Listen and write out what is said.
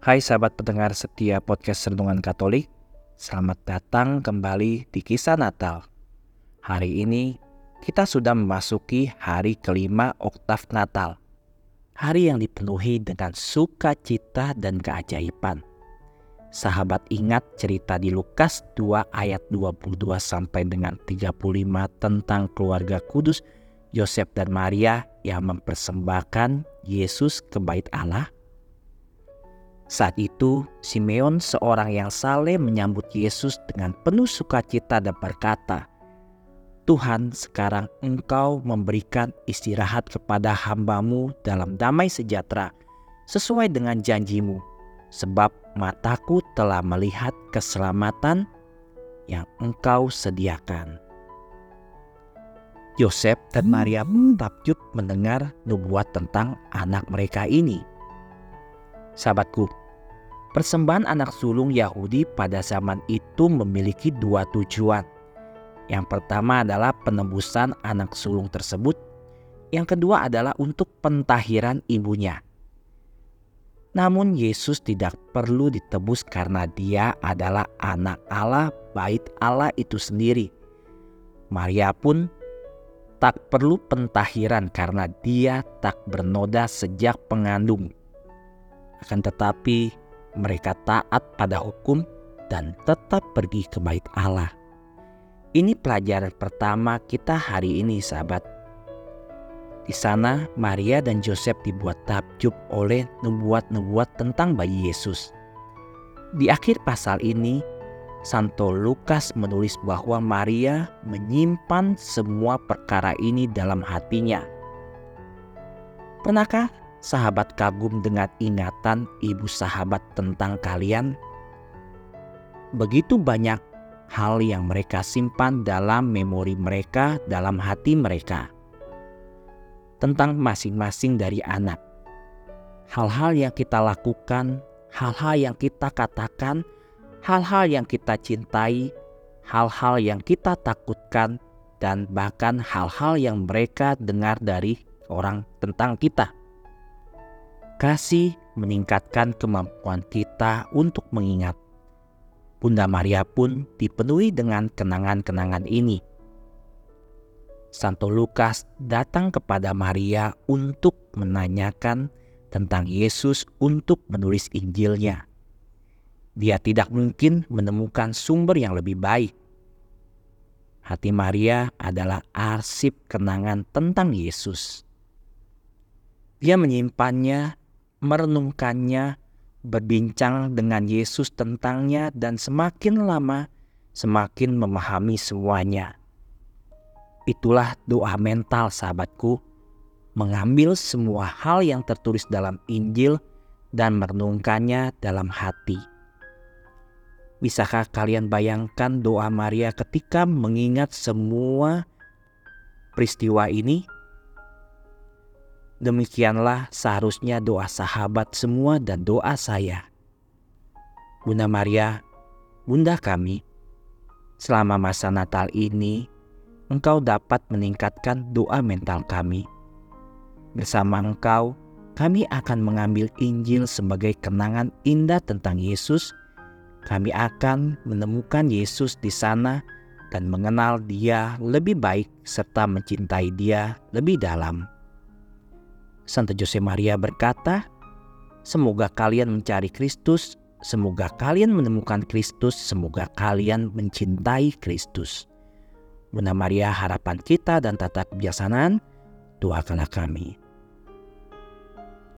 Hai sahabat pendengar setia podcast Renungan Katolik, selamat datang kembali di kisah Natal. Hari ini kita sudah memasuki hari kelima oktav Natal. Hari yang dipenuhi dengan sukacita dan keajaiban. Sahabat ingat cerita di Lukas 2 ayat 22 sampai dengan 35 tentang keluarga kudus Yosef dan Maria yang mempersembahkan Yesus ke bait Allah? Saat itu, Simeon seorang yang saleh menyambut Yesus dengan penuh sukacita dan berkata, Tuhan sekarang engkau memberikan istirahat kepada hambamu dalam damai sejahtera sesuai dengan janjimu, sebab mataku telah melihat keselamatan yang engkau sediakan. Yosef dan Maria pun takjub mendengar nubuat tentang anak mereka ini. Sahabatku, Persembahan anak sulung Yahudi pada zaman itu memiliki dua tujuan. Yang pertama adalah penebusan anak sulung tersebut. Yang kedua adalah untuk pentahiran ibunya. Namun Yesus tidak perlu ditebus karena dia adalah anak Allah, bait Allah itu sendiri. Maria pun tak perlu pentahiran karena dia tak bernoda sejak pengandung. Akan tetapi mereka taat pada hukum dan tetap pergi ke bait Allah. Ini pelajaran pertama kita hari ini sahabat. Di sana Maria dan Joseph dibuat takjub oleh nubuat-nubuat tentang bayi Yesus. Di akhir pasal ini, Santo Lukas menulis bahwa Maria menyimpan semua perkara ini dalam hatinya. Pernahkah sahabat kagum dengan ingatan ibu sahabat tentang kalian? Begitu banyak hal yang mereka simpan dalam memori mereka, dalam hati mereka, tentang masing-masing dari anak. Hal-hal yang kita lakukan, hal-hal yang kita katakan, hal-hal yang kita cintai, hal-hal yang kita takutkan, dan bahkan hal-hal yang mereka dengar dari orang tentang kita. Kasih meningkatkan kemampuan kita untuk mengingat. Bunda Maria pun dipenuhi dengan kenangan-kenangan ini. Santo Lukas datang kepada Maria untuk menanyakan tentang Yesus untuk menulis Injilnya. Dia tidak mungkin menemukan sumber yang lebih baik. Hati Maria adalah arsip kenangan tentang Yesus. Dia menyimpannya merenungkannya, berbincang dengan Yesus tentangnya, dan semakin lama semakin memahami semuanya. Itulah doa mental, sahabatku, mengambil semua hal yang tertulis dalam Injil dan merenungkannya dalam hati. Bisakah kalian bayangkan doa Maria ketika mengingat semua peristiwa ini? Demikianlah seharusnya doa sahabat semua dan doa saya. Bunda Maria, Bunda kami, selama masa Natal ini, Engkau dapat meningkatkan doa mental kami. Bersama Engkau, kami akan mengambil Injil sebagai kenangan indah tentang Yesus. Kami akan menemukan Yesus di sana dan mengenal Dia lebih baik serta mencintai Dia lebih dalam. Santo Jose Maria berkata, "Semoga kalian mencari Kristus, semoga kalian menemukan Kristus, semoga kalian mencintai Kristus." Bunda Maria, harapan kita dan tata kebijaksanaan, doakanlah kami.